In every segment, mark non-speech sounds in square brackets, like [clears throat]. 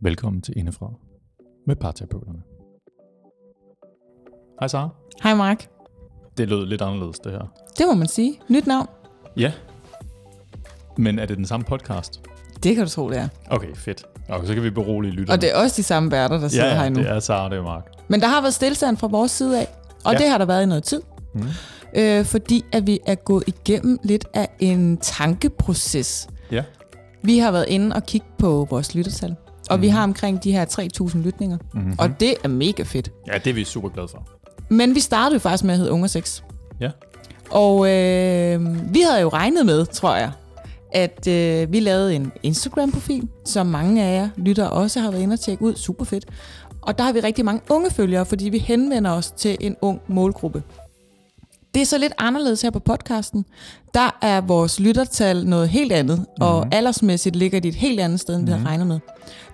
Velkommen til Indefra med parterapeuterne. Hej Sara. Hej Mark. Det lød lidt anderledes, det her. Det må man sige. Nyt navn. Ja. Men er det den samme podcast? Det kan du tro, det er. Okay, fedt. Okay, så kan vi berolige lytterne. Og det er også de samme værter, der sidder ja, her nu. det er Sara, det er Mark. Men der har været stillestand fra vores side af, og Ja. det har der været i noget tid. Mm. Øh, fordi at vi er gået igennem lidt af en tankeproces. Ja. Vi har været inde og kigge på vores lyttertal. Og vi Mhm. har omkring de her 3.000 lytninger. Mm-hmm. Og det er mega fedt. Ja, det er vi super glade for. Men vi startede jo faktisk med at hedde Unge 6. Ja. Og øh, vi havde jo regnet med, tror jeg, at øh, vi lavede en Instagram-profil, som mange af jer lyttere også har været inde og tjekke ud. Super fedt. Og der har vi rigtig mange unge følgere, fordi vi henvender os til en ung målgruppe. Det er så lidt anderledes her på podcasten. Der er vores lyttertal noget helt andet, mm-hmm. og aldersmæssigt ligger de et helt andet sted, end vi havde regnet med.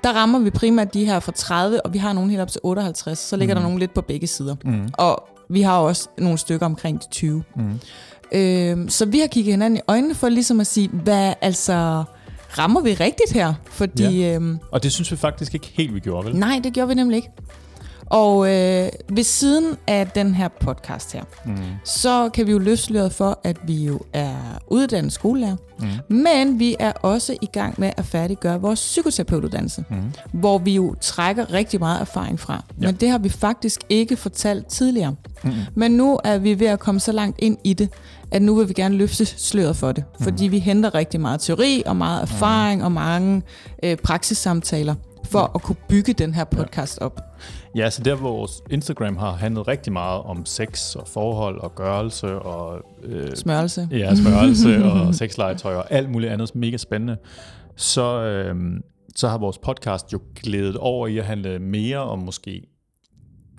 Der rammer vi primært de her fra 30, og vi har nogle helt op til 58. Så ligger mm-hmm. der nogle lidt på begge sider. Mm. Og vi har også nogle stykker omkring de 20. Mm. Øhm, så vi har kigget hinanden i øjnene for ligesom at sige, hvad altså rammer vi rigtigt her? Fordi ja. øhm, Og det synes vi faktisk ikke helt, vi gjorde, vel? nej, det gjorde vi nemlig ikke. Og øh, ved siden af den her podcast her, Mm. så kan vi jo løsløre for, at vi jo er uddannet skolelærer, Mm. men vi er også i gang med at færdiggøre vores psykoterapeutuddannelse, Mm. hvor vi jo trækker rigtig meget erfaring fra. Ja. Men det har vi faktisk ikke fortalt tidligere. Mm. Men nu er vi ved at komme så langt ind i det, at nu vil vi gerne løfte sløret for det. Fordi vi henter rigtig meget teori og meget erfaring og mange øh, praksissamtaler for at kunne bygge den her podcast op. Ja, så der hvor vores Instagram har handlet rigtig meget om sex og forhold og gørelse og øh, Smørelse. ja, smørelse [laughs] og sexlegetøj og alt muligt andet mega spændende, så, øh, så har vores podcast jo glædet over i at handle mere om måske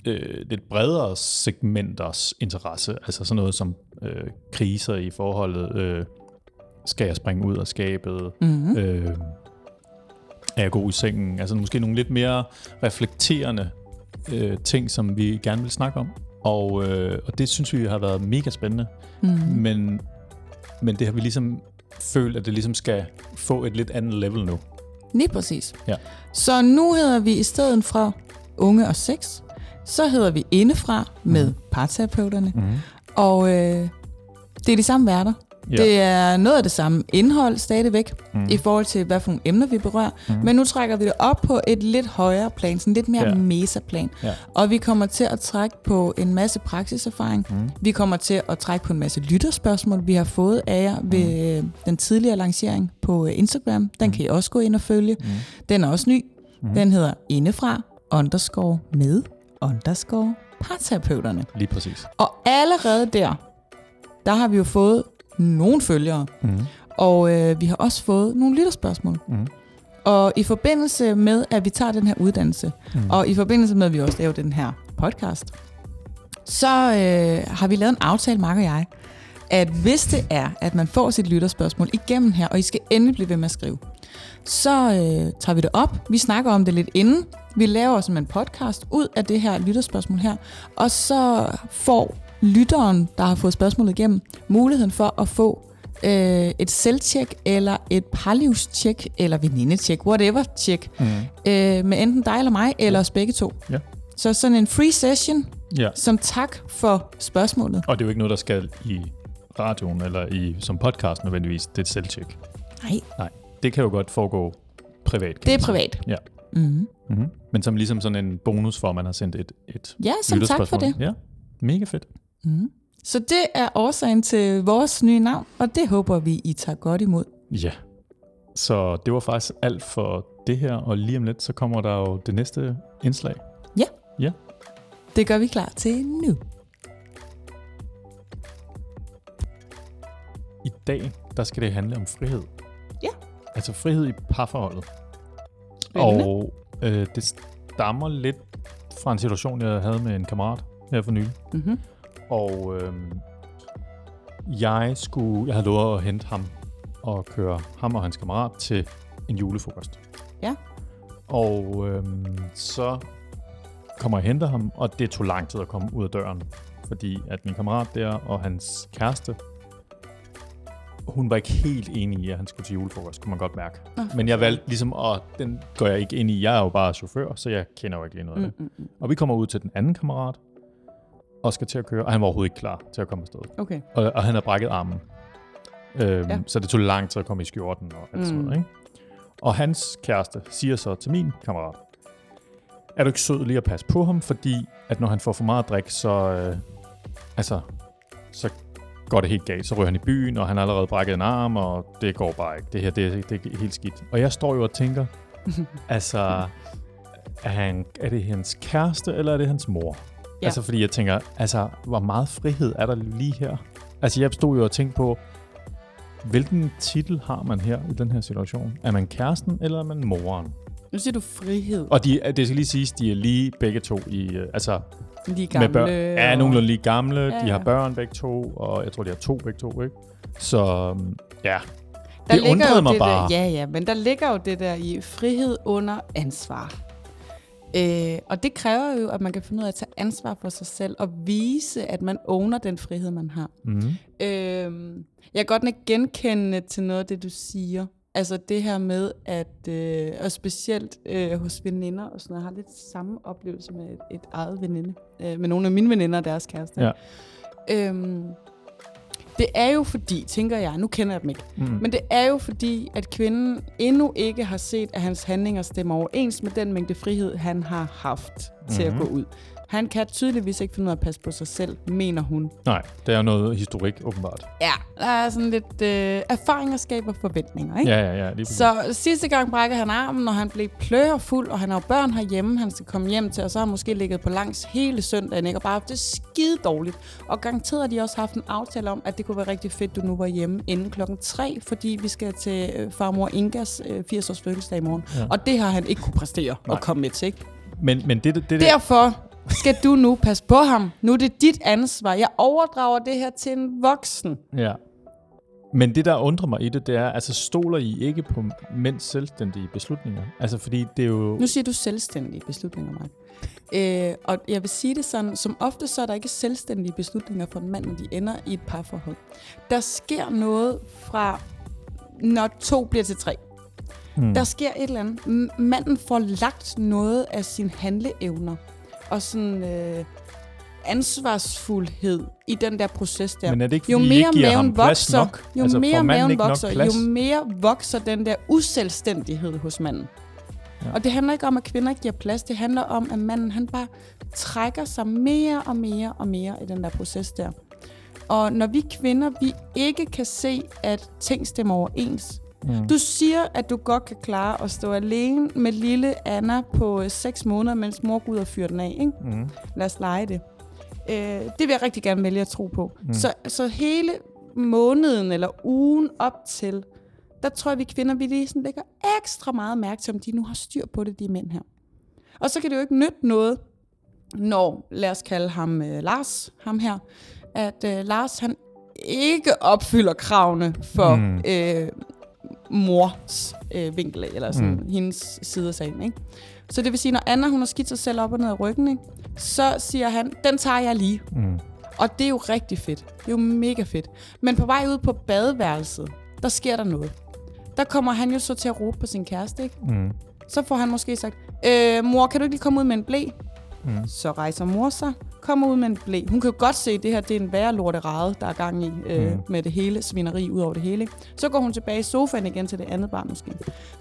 øh, lidt bredere segmenters interesse, altså sådan noget som øh, kriser i forholdet, øh, skal jeg springe ud af skabet, Mm-hmm. øh, er jeg god i sengen, altså måske nogle lidt mere reflekterende øh, ting, som vi gerne vil snakke om, og, øh, og det synes vi har været mega spændende, Mm-hmm. men, men det har vi ligesom følt, at det ligesom skal få et lidt andet level nu. Lige præcis. Ja. Så nu hedder vi i stedet for Unge og Sex, så hedder vi Indefra med Mhm. parterapeuterne. Mm-hmm. Og øh, det er de samme værter. Ja. Det er noget af det samme indhold stadigvæk, Mm. mm. i forhold til, hvad for nogle emner vi berører. Mm. Mm. Men nu trækker vi det op på et lidt højere plan, sådan lidt mere Ja. mesaplan. Ja. Og vi kommer til at trække på en masse praksiserfaring. Mm. Vi kommer til at trække på en masse lytterspørgsmål, vi har fået af jer ved øh, den tidligere lancering på øh, Instagram. Den Mm. kan I også gå ind og følge. Mm. Den er også ny. Mm. Den hedder Indefra underscore med underscore parterapeuterne. Lige præcis. Og allerede der, der har vi jo fået nogle følgere. Mm. Og øh, vi har også fået nogle lytterspørgsmål. Mm. Og i forbindelse med, at vi tager den her uddannelse, Mm. og i forbindelse med, at vi også laver den her podcast, så øh, har vi lavet en aftale, Mark og jeg, at hvis det er, at man får sit lytterspørgsmål igennem her, og I skal endelig blive ved med at skrive, så øh, tager vi det op. Vi snakker om det lidt inden. Vi laver som en podcast ud af det her lytterspørgsmål her, og så får lytteren, der har fået spørgsmålet igennem, muligheden for at få øh, et selvtjek, eller et parlivstjek, eller venindetjek, whatever tjek, Mm. øh, med enten dig eller mig, eller os begge to. Ja. Så sådan en free session, Ja. som tak for spørgsmålet. Og det er jo ikke noget, der skal i radioen eller i som podcast nødvendigvis. Det er et selvtjek. Nej, Det kan jo godt foregå privat. kan det er privat. Ja. Mm-hmm. Mm-hmm. Men som ligesom sådan en bonus for, at man har sendt et, et Ja, som tak for det. Ja, mega fedt. Mm. Så det er årsagen til vores nye navn, og det håber vi, I tager godt imod. Ja. Så det var faktisk alt for det her, og lige om lidt, så kommer der jo det næste indslag. Det gør vi klar til nu. I dag, der skal det handle om frihed. Ja. Altså frihed i parforholdet. Spændende. Og øh, det stammer lidt fra en situation, jeg havde med en kammerat her for nylig. Mm-hmm. Og øh, jeg skulle, jeg havde lovet at hente ham og køre ham og hans kammerat til en julefrokost. Ja. Og øh, så kommer jeg og henter ham, og det tog lang tid at komme ud af døren, fordi at min kammerat der og hans kæreste hun var ikke helt enig i, at han skulle til julefrokost, kunne man godt mærke. Nå, Men jeg valgte ligesom, at den går jeg ikke ind i. Jeg er jo bare chauffør, så jeg kender jo ikke lige noget af det. Mm, mm, mm. Og vi kommer ud til den anden kammerat, og skal til at køre, og han var overhovedet ikke klar til at komme afsted. Okay. Og, og han havde brækket armen. Øhm, Ja. Så det tog lang tid at komme i skjorten og alt mm. sådan Mm. noget. Ikke? Og hans kæreste siger så til min kammerat, er du ikke sød lige at passe på ham, fordi at når han får for meget drik, så, øh, altså, så går det helt galt. Så ryger han i byen, og han har allerede brækket en arm, og det går bare ikke. Det her, det, det er helt skidt. Og jeg står jo og tænker, [laughs] altså, er, han, er det hans kæreste, eller er det hans mor? Ja. Ja. Altså, fordi jeg tænker, altså, hvor meget frihed er der lige her? Altså, jeg stod jo og tænkte på, hvilken titel har man her i den her situation? Er man kæresten, eller er man moren? Nu siger du frihed. Og de, det skal lige siges, de er lige begge to i, øh, altså, er gamle. med børn. Og- nogenlunde lige gamle, Ja, ja, de har ja. børn begge to, og jeg tror, de har to begge to, ikke? Så øhm, ja, Der det undrede mig det bare. Der, ja, ja, men der ligger jo det der i frihed under ansvar. Øh, og det kræver jo, at man kan finde ud af at tage ansvar for sig selv og vise, at man owner den frihed, man har. mm, Øh, jeg kan godt genkende til noget af det, du siger. Altså det her med, at, øh, og specielt øh, hos veninder og sådan noget, jeg har lidt samme oplevelse med et, et eget veninde. Øh, med nogle af mine veninder og deres kærester. Ja. Øhm, det er jo fordi, tænker jeg, nu kender jeg dem ikke, mm, men det er jo fordi, at kvinden endnu ikke har set, at hans handlinger stemmer overens med den mængde frihed, han har haft til Mhm. at gå ud. Han kan tydeligvis ikke finde ud af at passe på sig selv, mener hun. nej, det er noget historik, åbenbart. Ja, der er sådan lidt øh, erfaringer skaber forventninger, ikke? Ja, ja, ja. Lige. Så sidste gang brækker han armen, når han blev plørfuld, og han har jo børn herhjemme, han skal komme hjem til, og så har han måske ligget på langs hele søndagen, ikke? og bare haft det skide dårligt. Og garanteret har de også haft en aftale om, at det kunne være rigtig fedt, du nu var hjemme inden klokken 3, fordi vi skal til øh, farmor Ingas øh, 80-års fødselsdag i morgen. Ja. Ja. Og det har han ikke kunne præstere Nej. og komme med til, ikke? Men, men det, det, det, Derfor skal du nu passe på ham. Nu er det dit ansvar. Jeg overdrager det her til en voksen. Ja. Men det, der undrer mig i det, det er, altså stoler I ikke på mænds selvstændige beslutninger? Altså, fordi det er jo... Nu siger du selvstændige beslutninger, Mark. Øh, og jeg vil sige det sådan, som ofte så er der ikke selvstændige beslutninger for en mand, når de ender i et parforhold. Der sker noget fra, når to bliver til tre. Hmm. Der sker et eller andet. Manden får lagt noget af sin handleevner og sådan øh, ansvarsfuldhed i den der proces der. Men er det ikke, jo mere ikke maven vokser, nok? jo altså, mere maven vokser, jo mere vokser den der uselvstændighed hos manden. Ja. Og det handler ikke om, at kvinder ikke giver plads. Det handler om, at manden han bare trækker sig mere og mere og mere i den der proces der. Og når vi kvinder, vi ikke kan se, at ting stemmer overens. Mm. Du siger, at du godt kan klare at stå alene med lille Anna på 6 måneder, mens mor går ud og fyrer den af. Ikke? Mm. Lad os lege det. Øh, det vil jeg rigtig gerne vælge at tro på. Mm. Så, så hele måneden eller ugen op til, der tror jeg, vi kvinder, vi lige sådan lægger ekstra meget mærke til, om de nu har styr på det, de mænd her. Og så kan det jo ikke nytte noget, når, lad os kalde ham øh, Lars, ham her, at øh, Lars han ikke opfylder kravene for Mm. mm. øh, mors øh, vinkel, eller sådan Mm. hendes side af sagen. Ikke? Så det vil sige, når Anna hun har skidt sig selv op og ned af ryggen, ikke? så siger han, den tager jeg lige. Mm. Og det er jo rigtig fedt. Det er jo mega fedt. Men på vej ud på badeværelset, der sker der noget. Der kommer han jo så til at råbe på sin kæreste, ikke? Mm. Så får han måske sagt, øh, mor, kan du ikke lige komme ud med en blæ? Mm. Så rejser mor sig, kommer ud med en blæ. Hun kan jo godt se, at det her det er en værre lorterade, der er gang i øh, Mm. med det hele svineri ud over det hele. Så går hun tilbage i sofaen igen til det andet barn måske.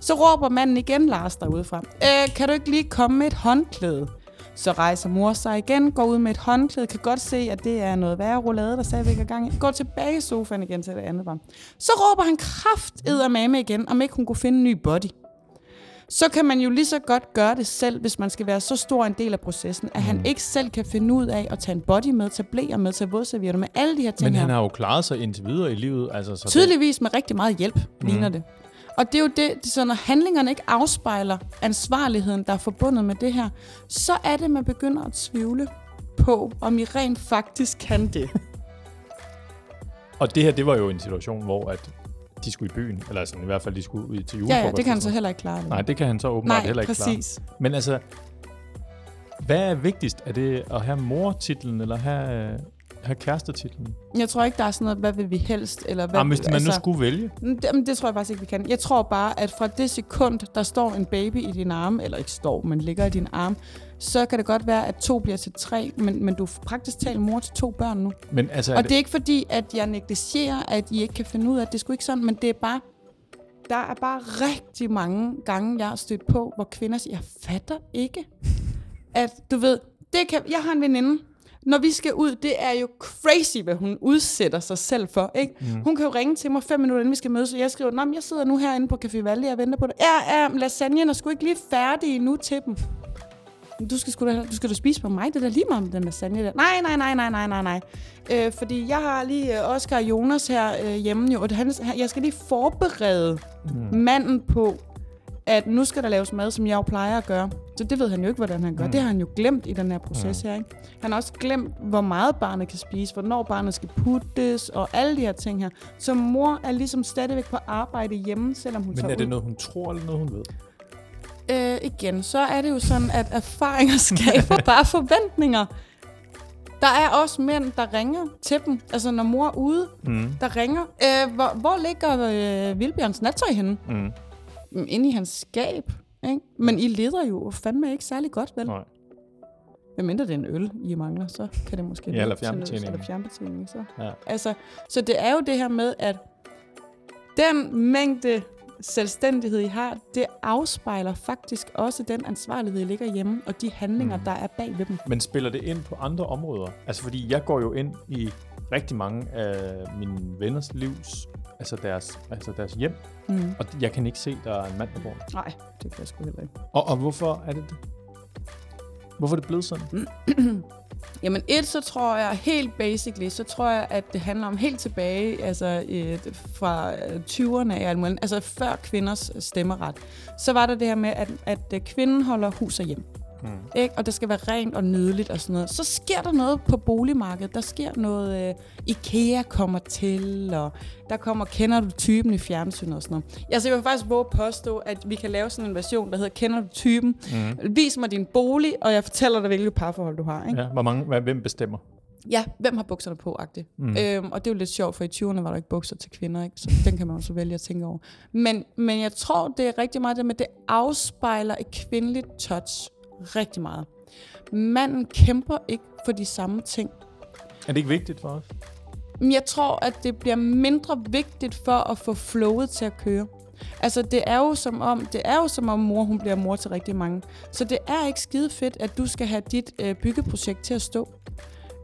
Så råber manden igen Lars derudefra. Øh, kan du ikke lige komme med et håndklæde? Så rejser mor sig igen, går ud med et håndklæde, kan godt se, at det er noget værre roulade, der stadigvæk er gang i. Går tilbage i sofaen igen til det andet barn. Så råber han kraft mame igen, om ikke hun kunne finde en ny body så kan man jo lige så godt gøre det selv, hvis man skal være så stor en del af processen, at mm. han ikke selv kan finde ud af at tage en body med, tage blæer med, tage vådservietter med, alle de her ting Men her. han har jo klaret sig indtil videre i livet. Altså, så Tydeligvis med rigtig meget hjælp, mm. ligner det. Og det er jo det, det så når handlingerne ikke afspejler ansvarligheden, der er forbundet med det her, så er det, man begynder at tvivle på, om I rent faktisk kan det. Det, [laughs] og det her, det var jo en situation, hvor at de skulle i byen. Eller sådan, i hvert fald, de skulle ud til ja, julefrokost. ja, det kan han så heller ikke klare. Nej, det kan han så åbenbart Nej heller ikke præcis. klare. Men altså, hvad er vigtigst? Er det at have mortitlen, eller have... have kærestetitlen? Jeg tror ikke, der er sådan noget, hvad vil vi helst? Eller hvad, Ah, hvis man nu skulle vælge. Det, men det tror jeg faktisk ikke, vi kan. Jeg tror bare, at fra det sekund, der står en baby i din arm, eller ikke står, men ligger i din arm, så kan det godt være, at to bliver til tre, men, men du er praktisk talt mor til to børn nu. Men altså, Og det er ikke fordi, at jeg negligerer, at I ikke kan finde ud af, at det sgu ikke sådan, men det er bare, der er bare rigtig mange gange, jeg har stødt på, hvor kvinder siger, jeg fatter ikke, at du ved, det kan, jeg har en veninde, når vi skal ud, det er jo crazy, hvad hun udsætter sig selv for. Ikke? Mm. Hun kan jo ringe til mig fem minutter, inden vi skal mødes, og jeg skriver, men jeg sidder nu herinde på Café Valde, jeg venter på dig. Ja, ja, lasagnen er sgu ikke lige færdig nu til dem. Du skal, sgu da, du skal da spise på mig, det er da lige meget med den lasagne der. Nej, nej, nej, nej, nej, nej, nej. Øh, fordi jeg har lige øh, Oscar og Jonas her øh, hjemme, jo, og han, han- jeg skal lige forberede mm. manden på, at nu skal der laves mad, som jeg jo plejer at gøre. Så det ved han jo ikke, hvordan han gør. Mm. Det har han jo glemt i den her proces mm. her. Ikke? Han har også glemt, hvor meget barnet kan spise, hvornår barnet skal puttes, og alle de her ting her. Så mor er ligesom stadigvæk på arbejde hjemme, selvom hun Men er det ud. noget, hun tror, eller noget, hun ved? Øh, igen, så er det jo sådan, at erfaringer [laughs] skaber [laughs] bare forventninger. Der er også mænd, der ringer til dem. Altså, når mor er ude, Mm. der ringer. Øh, hvor, hvor ligger øh, Vilbjørns nattøj henne? Mm. Mm, Inde i hans skab. Ikke? Men I leder jo fandme ikke særlig godt, vel? Nej. Hvem mindre det er en øl, I mangler, så kan det måske Ja, eller fjernbetjening. Eller fjernbetjening, så. Ja. Altså, så det er jo det her med, at den mængde selvstændighed, I har, det afspejler faktisk også den ansvarlighed, I ligger hjemme, og de handlinger, Mm. der er bag ved dem. Men spiller det ind på andre områder? Altså, fordi jeg går jo ind i rigtig mange af mine venners livs, altså deres, altså deres hjem, Mm. og jeg kan ikke se, der er en mand, der bor der. Nej, det kan jeg sgu heller ikke. Og, og hvorfor er det det? Hvorfor er det blevet sådan? [clears throat] Jamen et, så tror jeg helt basically, så tror jeg, at det handler om helt tilbage, altså øh, fra 20'erne af, altså før kvinders stemmeret, så var der det her med, at, at øh, kvinden holder hus og hjem. Mm. Ikke? Og det skal være rent og nydeligt og sådan noget. Så sker der noget på boligmarkedet. Der sker noget, øh, IKEA kommer til, og der kommer, kender du typen i fjernsynet og sådan noget. Altså, jeg vil faktisk våge at påstå, at vi kan lave sådan en version, der hedder, kender du typen? Mm. Vis mig din bolig, og jeg fortæller dig, hvilket parforhold du har. Ikke? Ja, hvor mange, hvem bestemmer? Ja, hvem har bukserne på, agtigt. Mm. Øhm, og det er jo lidt sjovt, for i 20'erne var der ikke bukser til kvinder, ikke? så den kan man også vælge at tænke over. Men, men jeg tror, det er rigtig meget det med, det afspejler et kvindeligt touch rigtig meget. Manden kæmper ikke for de samme ting. Er det ikke vigtigt for os? Men jeg tror, at det bliver mindre vigtigt for at få flowet til at køre. Altså, det er jo som om, det er jo som om mor, hun bliver mor til rigtig mange. Så det er ikke skide fedt, at du skal have dit øh, byggeprojekt til at stå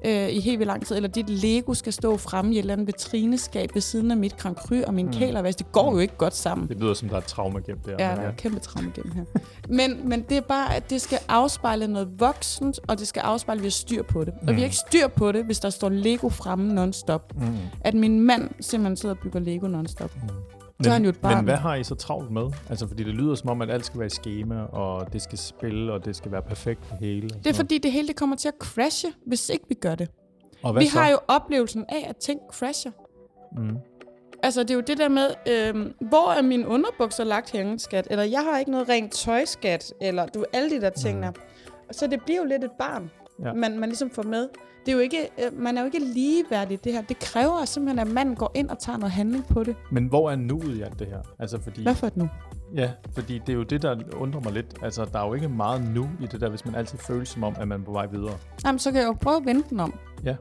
øh, i helt vildt lang tid, eller dit Lego skal stå fremme i et eller andet vitrineskab ved siden af mit Grand Cru og min Mm. mm. kælervask. Det går jo ikke godt sammen. Det lyder som, der er et traume gennem det. Ja, men der er et kæmpe traume gennem her. Men, men det er bare, at det skal afspejle noget voksent, og det skal afspejle, at vi har styr på det. Og Mm. vi har ikke styr på det, hvis der står Lego fremme non-stop. Mm. At min mand simpelthen sidder og bygger Lego non-stop. Så er han jo et Men barn. hvad har I så travlt med? Altså, fordi det lyder som om, at alt skal være i schema, og det skal spille, og det skal være perfekt det hele. Det er fordi, det hele det kommer til at crashe, hvis ikke vi gør det. Og hvad Vi så? har jo oplevelsen af, at ting crasher. Mm. Altså, det er jo det der med, øhm, hvor er mine underbukser lagt henne, skat? Eller jeg har ikke noget rent tøjskat, eller du alle de der ting der. Så det bliver jo lidt et barn, Ja. ja. man, man ligesom får med. Det er jo ikke, øh, man er jo ikke ligeværdig det her. Det kræver simpelthen, at manden går ind og tager noget handling på det. Men hvor er nuet i alt det her? Altså, fordi, Hvad for et nu? ja, fordi det er jo det, der undrer mig lidt. Altså, der er jo ikke meget nu i det der, hvis man altid føler som om, at man er på vej videre. Jamen, så kan jeg jo prøve at vende den om. Ja.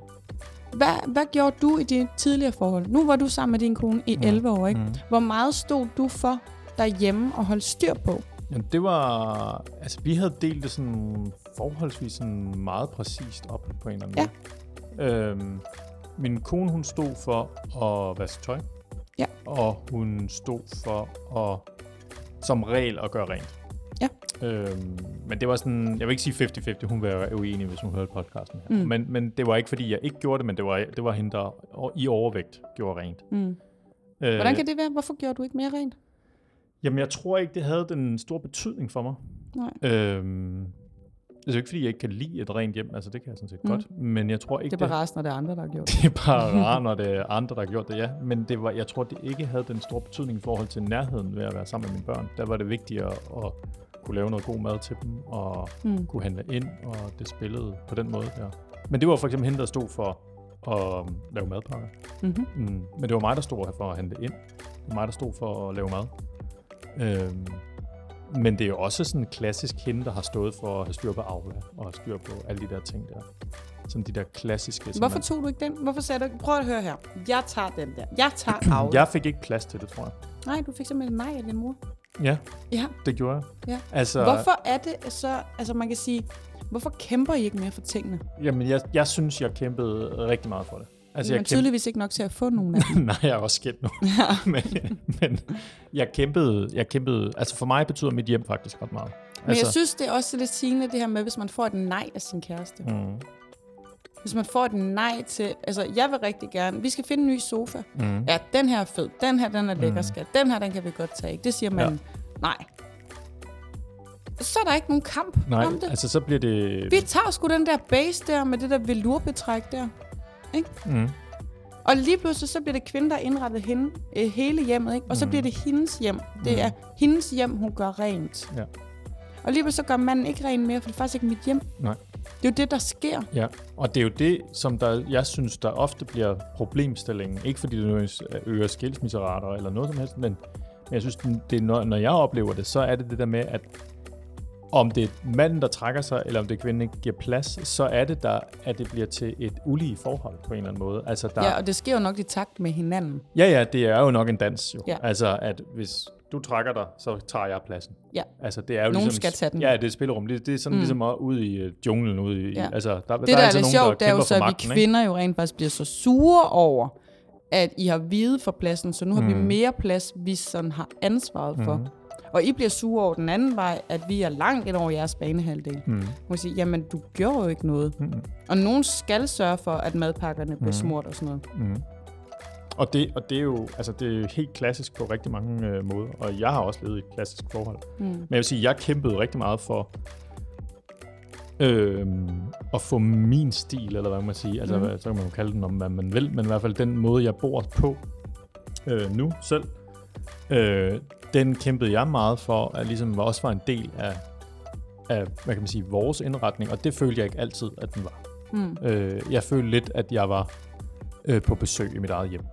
Hvad, hvad gjorde du i dine tidligere forhold? Nu var du sammen med din kone i Mm. 11 år, ikke? Mm. Hvor meget stod du for derhjemme og holdt styr på? Jamen, det var... Altså, vi havde delt det sådan forholdsvis sådan meget præcist op på en eller anden måde. Øhm, min kone, hun stod for at vaske tøj. Ja. Og hun stod for at, som regel, at gøre rent. Ja. Øhm, men det var sådan, jeg vil ikke sige 50-50, hun var jo uenig, hvis hun hørte podcasten her. Mm. Men, men det var ikke, fordi jeg ikke gjorde det, men det var, det var hende, der i overvægt gjorde rent. Mm. Øh, Hvordan kan det være? Hvorfor gjorde du ikke mere rent? Jamen, jeg tror ikke, det havde den store betydning for mig. Nej. Øhm, det er jo ikke, fordi jeg ikke kan lide et rent hjem. Altså, det kan jeg sådan set Mm. godt. Men jeg tror ikke, Det er bare resten af det andre, der har gjort det. [laughs] det er bare [laughs] rart, når det er andre, der har gjort det, ja. Men det var, jeg tror, det ikke havde den store betydning i forhold til nærheden ved at være sammen med mine børn. Der var det vigtigere at kunne lave noget god mad til dem, og Mm. kunne handle ind, og det spillede på den måde der. Men det var for eksempel hende, der stod for at lave madpakker. Mm-hmm. Mm. Men det var mig, der stod her for at hente ind. Det var mig, der stod for at lave mad. Øhm, men det er jo også sådan klassisk hende, der har stået for at have styr på Aula og have styr på alle de der ting der. Sådan de der klassiske. Hvorfor tog du ikke den? Hvorfor sagde du ikke? Prøv at høre her. Jeg tager den der. Jeg tager [clears throat] af. Jeg fik ikke plads til det, tror jeg. Nej, du fik simpelthen nej af din mor. Ja, Ja. det gjorde jeg. Ja. Altså, Hvorfor er det så, altså man kan sige, hvorfor kæmper I ikke mere for tingene? Jamen, jeg, jeg synes, jeg kæmpede rigtig meget for det. Altså, jeg Men tydeligvis ikke nok til at få nogen af dem. [laughs] Nej, jeg er også skidt nu. [laughs] ja. [laughs] men, men jeg kæmpede, jeg kæmpede, altså for mig betyder mit hjem faktisk ret meget. Men altså, jeg synes, det er også lidt sigende det her med, hvis man får et nej af sin kæreste. Mm, Hvis man får et nej til, altså jeg vil rigtig gerne, vi skal finde en ny sofa. mm, Ja, den her er fed, den her den er lækker, Mm. skat, den her den kan vi godt tage. Det siger man nej. Så er der ikke nogen kamp nej, om det. altså så bliver det... Vi tager sgu den der base der med det der velurbetræk der. Mm, Og lige pludselig så bliver det kvinden, der indrettet hende, øh, hele hjemmet, ikke? Og så Mm. bliver det hendes hjem. Det Mm. er hendes hjem, hun gør rent. Ja. Og lige pludselig så gør manden ikke rent mere, for det er faktisk ikke mit hjem. Nej. Det er jo det, der sker. ja, og det er jo det, som der, jeg synes, der ofte bliver problemstillingen. Ikke fordi det øger skilsmisserater eller noget som helst, men, jeg synes, det, er, når, når jeg oplever det, så er det det der med, at om det er manden, der trækker sig, eller om det er kvinden, ikke giver plads, så er det der, at det bliver til et ulige forhold på en eller anden måde. Altså, der, Ja, og det sker jo nok i takt med hinanden. Ja, ja, det er jo nok en dans jo. Ja. Altså, at hvis du trækker dig, så tager jeg pladsen. Ja. Altså, det er jo Nogen ligesom... skal tage den. Ja, det er et spillerum. Det, det er sådan Mm. ligesom ude i uh, junglen, ude i... Ja. Altså, der, Det, der, er altid lidt nogen, sjovt, det er jo så, at vi kvinder jo rent faktisk bliver så sure over, at I har videt for pladsen, så nu har vi Mm. mere plads, vi sådan har ansvaret for. Mhm. Og I bliver sure over den anden vej, at vi er langt ind over jeres banehalvdel. Mm. Man sige, jamen du gjorde jo ikke noget. Mm. Og nogen skal sørge for, at madpakkerne bliver Mhm. smurt og sådan noget. Mm. Og, det, og det er jo altså, det er jo helt klassisk på rigtig mange øh, måder. Og jeg har også levet i et klassisk forhold. Mm. Men jeg vil sige, jeg kæmpede rigtig meget for øh, at få min stil, eller hvad man sige. Altså, mm. så kan man jo kalde den om, hvad man vil, men i hvert fald den måde, jeg bor på øh, nu selv, øh, den kæmpede jeg meget for, at ligesom også var en del af, af, hvad kan man sige, vores indretning, og det følte jeg ikke altid, at den var. Mm. Øh, jeg følte lidt, at jeg var øh, på besøg i mit eget hjem.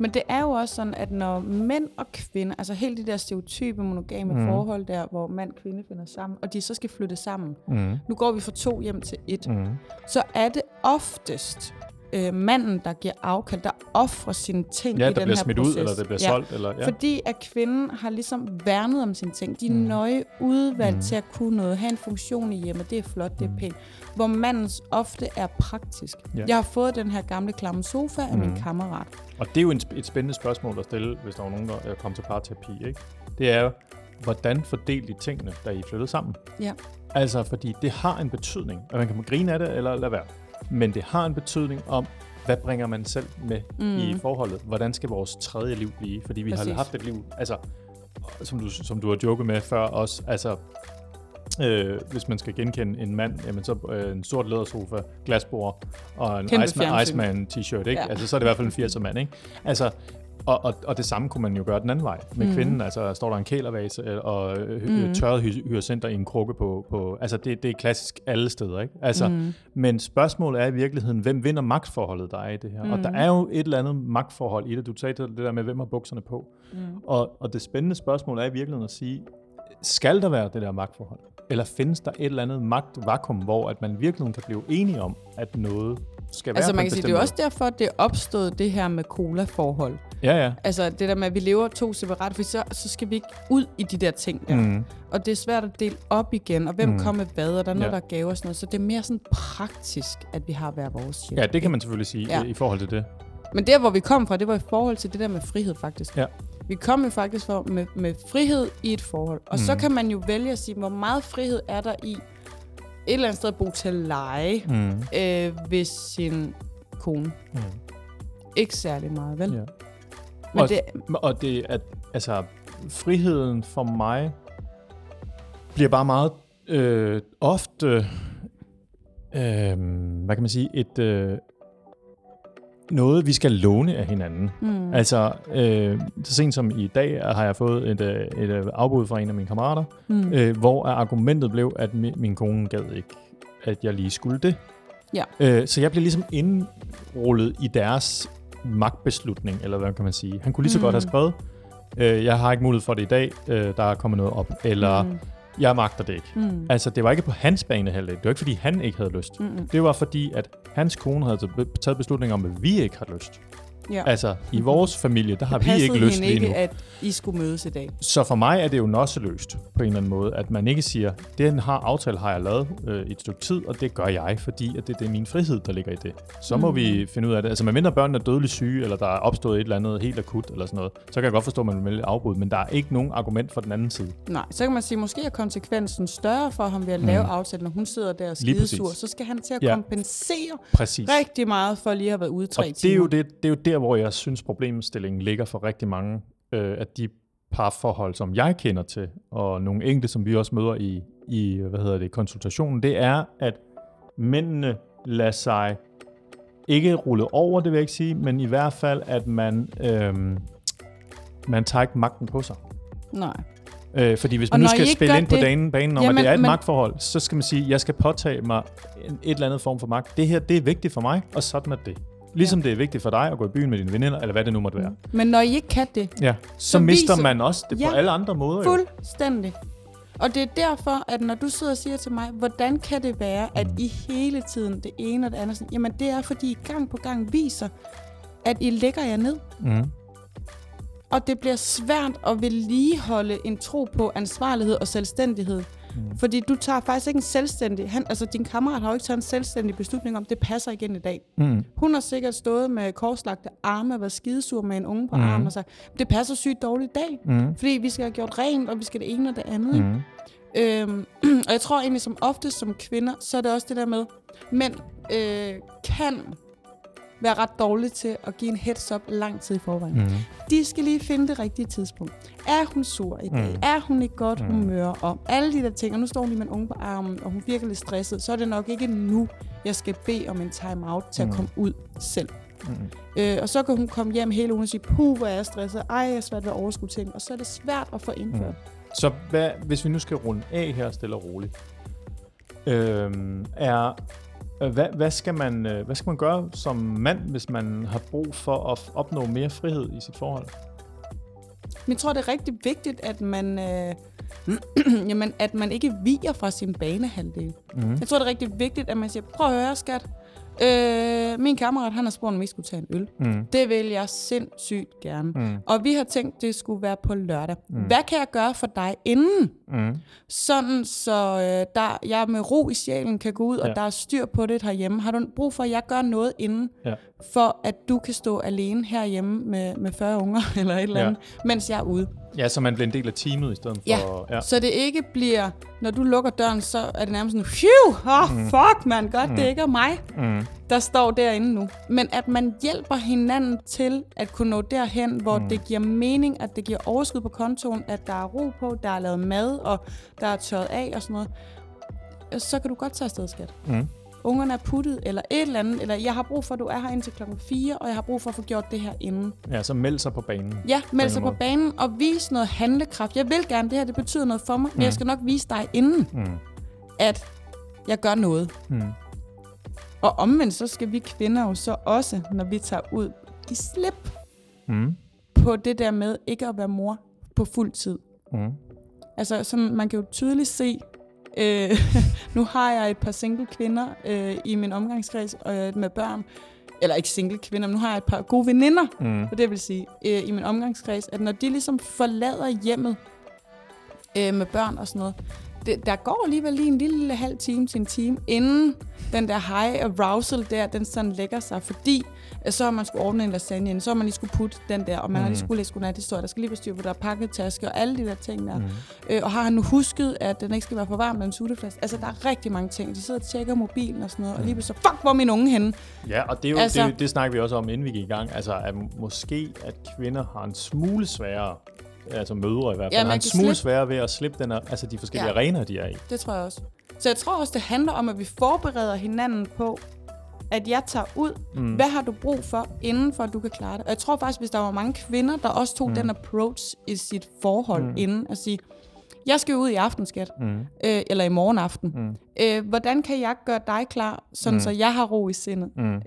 Men det er jo også sådan, at når mænd og kvinder, altså helt de der stereotype monogame mm. forhold der, hvor mand og kvinde finder sammen, og de så skal flytte sammen. Mm. Nu går vi fra to hjem til et. Mm. Så er det oftest øh, manden, der giver afkald, der offrer sine ting Ja, i der den bliver her smidt proces. ud, eller det bliver ja. solgt, eller ja. Fordi at kvinden har ligesom værnet om sine ting. De er Mm. nøje udvalgt Mm. til at kunne noget, have en funktion i hjemmet. Det er flot, det er Mm. pænt. Hvor mandens ofte er praktisk. Ja. Jeg har fået den her gamle klamme sofa af Mm. min kammerat. Og det er jo en, et spændende spørgsmål at stille, hvis der var nogen, der øh, kom til parterapi, ikke? Det er jo, hvordan fordelte I tingene, da I flyttede sammen? Ja. Altså, fordi det har en betydning, og man kan grine af det eller lade være. Men det har en betydning om, hvad bringer man selv med Mm. i forholdet? Hvordan skal vores tredje liv blive? Fordi vi Præcis. har haft et liv, altså, som du, som du har joket med før også, altså, øh, hvis man skal genkende en mand, jamen så øh, en sort lædersofa, glasbord og en Iceman. Iceman t-shirt, ikke? Ja. Altså, så er det i hvert fald en 80'er mand, ikke? Altså, og, og, og det samme kunne man jo gøre den anden vej med mm. kvinden. Altså, står der en kælervase øh, og øh, mm. tørret hy- hyacinter i en krukke på... på altså, det, det er klassisk alle steder, ikke? Altså, mm. Mm. Men spørgsmålet er i virkeligheden, hvem vinder magtforholdet, der er i det her? Mm. Og der Mhm. er jo et eller andet magtforhold i det. Du sagde det der med, hvem har bukserne på. Mm. Og, og det spændende spørgsmål er i virkeligheden at sige, skal der være det der magtforhold? Eller findes der et eller andet magtvakuum, hvor at man virkelig kan blive enige om, at noget skal være Altså man kan sige, det er jo også derfor, det opstået det her med cola-forhold. Ja, ja. Altså det der med, at vi lever to separat, for så, så skal vi ikke ud i de der ting der. Mm. Og det er svært at dele op igen, og hvem Mm. mm. kommer med hvad, og der er noget, Ja. der er gaver og sådan noget. Så det er mere sådan praktisk, at vi har hver vores hjem. Ja, det kan man selvfølgelig sige Ja. i forhold til det. Men der, hvor vi kom fra, det var i forhold til det der med frihed, faktisk. Ja. Vi kom jo faktisk for med, med frihed i et forhold. Og mm. så kan man jo vælge at sige, hvor meget frihed er der i et eller andet sted at bo til leje Mm. øh, ved sin kone. Mm. Ikke særlig meget, vel? Ja. Men Og- det, Og det at altså friheden for mig bliver bare meget øh, ofte øh, hvad kan man sige et øh, noget vi skal låne af hinanden. mm, Altså øh, så sent som i dag har jeg fået et, øh, et øh, afbud fra en af mine kammerater, mm. øh, hvor argumentet blev at min, min kone gad ikke at jeg lige skulle det. Ja. Øh, så jeg blev ligesom indrullet i deres magtbeslutning, eller hvad kan man sige. Han kunne lige så mm. godt have skrevet, øh, jeg har ikke mulighed for det i dag, øh, der er kommet noget op, eller mm. jeg magter det ikke. Mm. Altså, det var ikke på hans bane heller. Det var ikke, fordi han ikke havde lyst. Mm-mm. Det var fordi, at hans kone havde taget beslutning om, at vi ikke har lyst. Ja. Altså, i vores familie, der har det vi ikke lyst lige ikke, nu. at I skulle mødes i dag. Så for mig er det jo nosseløst på en eller anden måde, at man ikke siger, den har aftale har jeg lavet øh, et stykke tid, og det gør jeg, fordi at det, det er min frihed, der ligger i det. Så må Mhm. vi finde ud af det. Altså medmindre børnene er dødeligt syge, eller der er opstået et eller andet helt akut, eller sådan noget, så kan jeg godt forstå, at man vil afbud, men der er ikke nogen argument for den anden side. Nej, så kan man sige, måske er konsekvensen større for ham ved at lave aftalen, når hun sidder der og Mm. Skidesur. Så skal han til at Ja. kompensere Præcis. rigtig meget for lige at have været ude i tre Og det er, timer. jo det, det er jo der, hvor jeg synes, problemstillingen ligger for rigtig mange øh, af de parforhold, som jeg kender til, og nogle enkelte, som vi også møder i, i hvad hedder det, konsultationen, det er, at mændene lader sig ikke rulle over, det vil jeg ikke sige, men i hvert fald, at man, øh, man tager ikke magten på sig. Nej. Øh, fordi hvis Og man nu når I skal spille ind på det- dagen, banen om, Jamen, at det er et men- magtforhold, så skal man sige, at jeg skal påtage mig en, et eller andet form for magt. Det her, det er vigtigt for mig, og sådan er det. Ligesom ja. det er vigtigt for dig at gå i byen med dine veninder, eller hvad det nu måtte være. Men når I ikke kan det, Ja, så, Så mister viser- man også det Ja, på alle andre måder. Jo. fuldstændig. Og det er derfor, at når du sidder og siger til mig, hvordan kan det være, at I hele tiden det ene og det andet, sådan, jamen det er, fordi I gang på gang viser, at I lægger jer ned. Mm. Og det bliver svært at vedligeholde en tro på ansvarlighed og selvstændighed. Mm. Fordi du tager faktisk ikke en selvstændig... Han, altså, din kammerat har jo ikke taget en selvstændig beslutning om, det passer igen i dag. Mm. Hun har sikkert stået med korslagte arme og været skidesur med en unge på mm. armen og sagt, det passer sygt dårligt i dag, Mm. fordi vi skal have gjort rent, og vi skal det ene og det andet. Mm. Øhm, [clears throat] og jeg tror egentlig, som oftest som kvinder, så er det også det der med, mænd øh, kan være ret dårlige til at give en heads up lang tid i forvejen. Mm. De skal lige finde det rigtige tidspunkt. Er hun sur i dag? Mm. Er hun i godt Mm. humør? Og alle de der ting. Og nu står hun lige med en unge på armen, og hun virker lidt stresset. Så er det nok ikke nu, jeg skal bede om en time-out til Mm. at komme ud selv. Mm. Øh, og så kan hun komme hjem hele ugen og sige, puh, hvor er jeg stresset. Ej, jeg er svært ved at overskue ting. Og så er det svært at få indført. Mm. Så hvad, hvis vi nu skal runde af her stille og roligt, øhm, er, hvad, hvad, skal man, øh, hvad skal man gøre som mand, hvis man har brug for at opnå mere frihed i sit forhold? Men jeg tror, det er rigtig vigtigt, at man, øh, [clears throat] jamen, at man ikke viger fra sin banehalvdel. Mm. Jeg tror, det er rigtig vigtigt, at man siger, prøv at høre, skat. Øh, min kammerat, han har spurgt, om vi skulle tage en øl. Mm. Det vil jeg sindssygt gerne. Mm. Og vi har tænkt, det skulle være på lørdag. Mm. Hvad kan jeg gøre for dig inden? Mm. Sådan, så øh, der, jeg med ro i sjælen kan gå ud. Ja. og der er styr på det herhjemme. Har du brug for, at jeg gør noget inden, Ja. For at du kan stå alene herhjemme med, med 40 unger [laughs] eller et eller Ja. andet, mens jeg er ude? Ja, så man bliver en del af teamet i stedet for... Ja. ja. Så det ikke bliver, når du lukker døren, så er det nærmest sådan, phew, oh, Mm. fuck man, godt, det ikke er mig, Mm. der står derinde nu. Men at man hjælper hinanden til at kunne nå derhen, hvor mm. det giver mening, at det giver overskud på kontoen, at der er ro på, der er lavet mad, og der er tørret af og sådan noget. Så kan du godt tage afsted, skat. Mm. Ungerne er puttet, eller et eller andet, eller jeg har brug for, at du er her indtil klokken 4, og jeg har brug for at få gjort det her inden. Ja, så meld sig på banen. Ja, meld sig på måde. banen og vis noget handlekraft. Jeg vil gerne det her, det betyder noget for mig, men jeg skal nok vise dig inden, Mm. at jeg gør noget. Mm. Og omvendt, så skal vi kvinder jo så også, når vi tager ud, give slip Mm. på det der med ikke at være mor på fuld tid. Mm. Altså, sådan, man kan jo tydeligt se, øh, [laughs] nu har jeg et par single kvinder øh, i min omgangskreds øh, med børn, eller ikke single kvinder, men nu har jeg et par gode veninder, Mm. og det vil sige, øh, i min omgangskreds, at når de ligesom forlader hjemmet øh, med børn og sådan noget, det, der går alligevel lige en lille, lille halv time til en time, inden den der high arousal der, den sådan lægger sig, fordi så har man skulle ordne en lasagne, ind, så har man lige skulle putte den der, og man mm. har lige Mhm. skulle læse godnathistorie, der skal lige være styr på, der er pakket taske og alle de der ting der. Mm. Øh, og har han nu husket, at den ikke skal være for varm med en sutteflaske? Altså, der er rigtig mange ting. De sidder og tjekker mobilen og sådan noget, og lige pludselig så, fuck, hvor er min unge henne? Ja, og det, er jo, Altså- det, det snakker vi også om, inden vi gik i gang. Altså, at måske, at kvinder har en smule sværere, altså mødre i hvert Ja, fald, man har en smule slippe- sværere ved at slippe den altså de forskellige Ja. ja. arenaer, de er i. Det tror jeg også. Så jeg tror også, det handler om, at vi forbereder hinanden på, at jeg tager ud. Mm. Hvad har du brug for, inden for at du kan klare det? Og jeg tror faktisk, hvis der var mange kvinder, der også tog mm. den approach i sit forhold mm. inden, at sige, jeg skal ud i aften, skat. Mm. Øh, eller i morgen aften. Mm. Øh, hvordan kan jeg gøre dig klar, sådan Mm. så jeg har ro i sindet? Mm. Øh,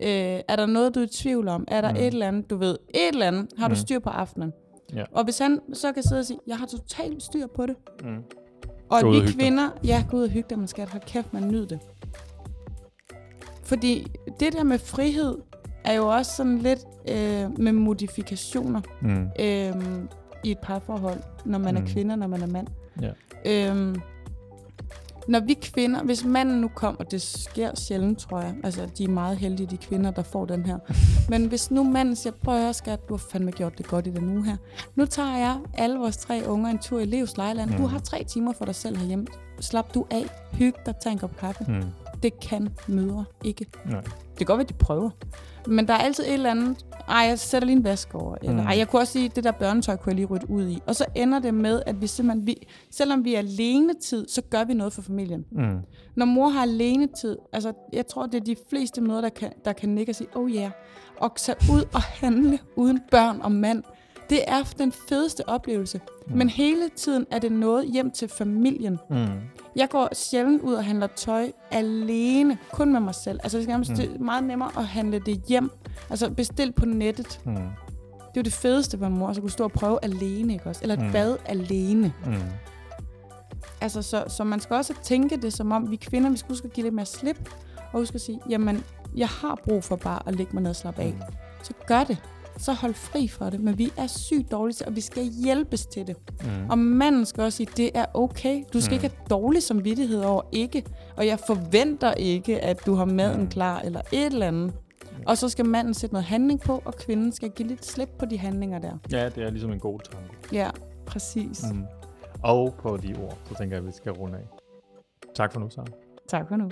er der noget, du er i tvivl om? Er der Mm. et eller andet, du ved? Et eller andet har du Mm. styr på aftenen. Ja. Og hvis han så kan sidde og sige, jeg har totalt styr på det. Mm. Og at vi kvinder, ja, gå ud og hygge man skal have kæft, man nyder det. Fordi det der med frihed, er jo også sådan lidt øh, med modifikationer Mm. øh, i et parforhold, når man mm. Er kvinde, når man er mand. Ja. Øhm, når vi kvinder, hvis manden nu kom, og det sker sjældent, tror jeg, altså de er meget heldige, de kvinder, der får den her. [laughs] Men hvis nu manden siger, prøv at høre, skat, du har fandme gjort det godt i den uge her. Nu tager jeg alle vores tre unger en tur i Levs Lejland. Du Mm. har tre timer for dig selv herhjemme. Slap du af, hyg dig, tag en kop kaffe. Mm. Det kan mødre ikke. Nej. Det kan godt være, de prøver. Men der er altid et eller andet, ej, jeg sætter lige en vask over. Eller, Mm. ej, jeg kunne også sige, det der børnetøj kunne jeg lige rydde ud i. Og så ender det med, at vi simpelthen, vi, selvom vi er alene tid, så gør vi noget for familien. Mm. Når mor har alene tid, altså jeg tror, det er de fleste mødre, der kan, der kan nikke og sige, oh ja, yeah, og tage ud og handle uden børn og mand. Det er den fedeste oplevelse. Mm. Men hele tiden er det noget hjem til familien. Mm. Jeg går sjældent ud og handler tøj alene, kun med mig selv. Altså det er, Mm. det er meget nemmere at handle det hjem. Altså bestil på nettet. Mm. Det er jo det fedeste for en mor, at kunne stå og prøve alene, ikke også? Eller et Mm. bad alene. Mm. Altså, så, så man skal også tænke det som om, vi kvinder, vi skal huske at give lidt mere slip. Og huske at sige, jamen, jeg har brug for bare at lægge mig ned og slappe af. Mm. Så gør det. Så hold fri for det. Men vi er sygt dårlige til, og vi skal hjælpes til det. Mm. Og manden skal også sige, det er okay. Du skal Mm. ikke have dårlig samvittighed over ikke. Og jeg forventer ikke, at du har maden Mm. klar, eller et eller andet. Og så skal manden sætte noget handling på, og kvinden skal give lidt slip på de handlinger der. Ja, det er ligesom en god tanke. Ja, præcis. Mm. Og på de ord, så tænker jeg, at vi skal runde af. Tak for nu, Sara. Tak for nu.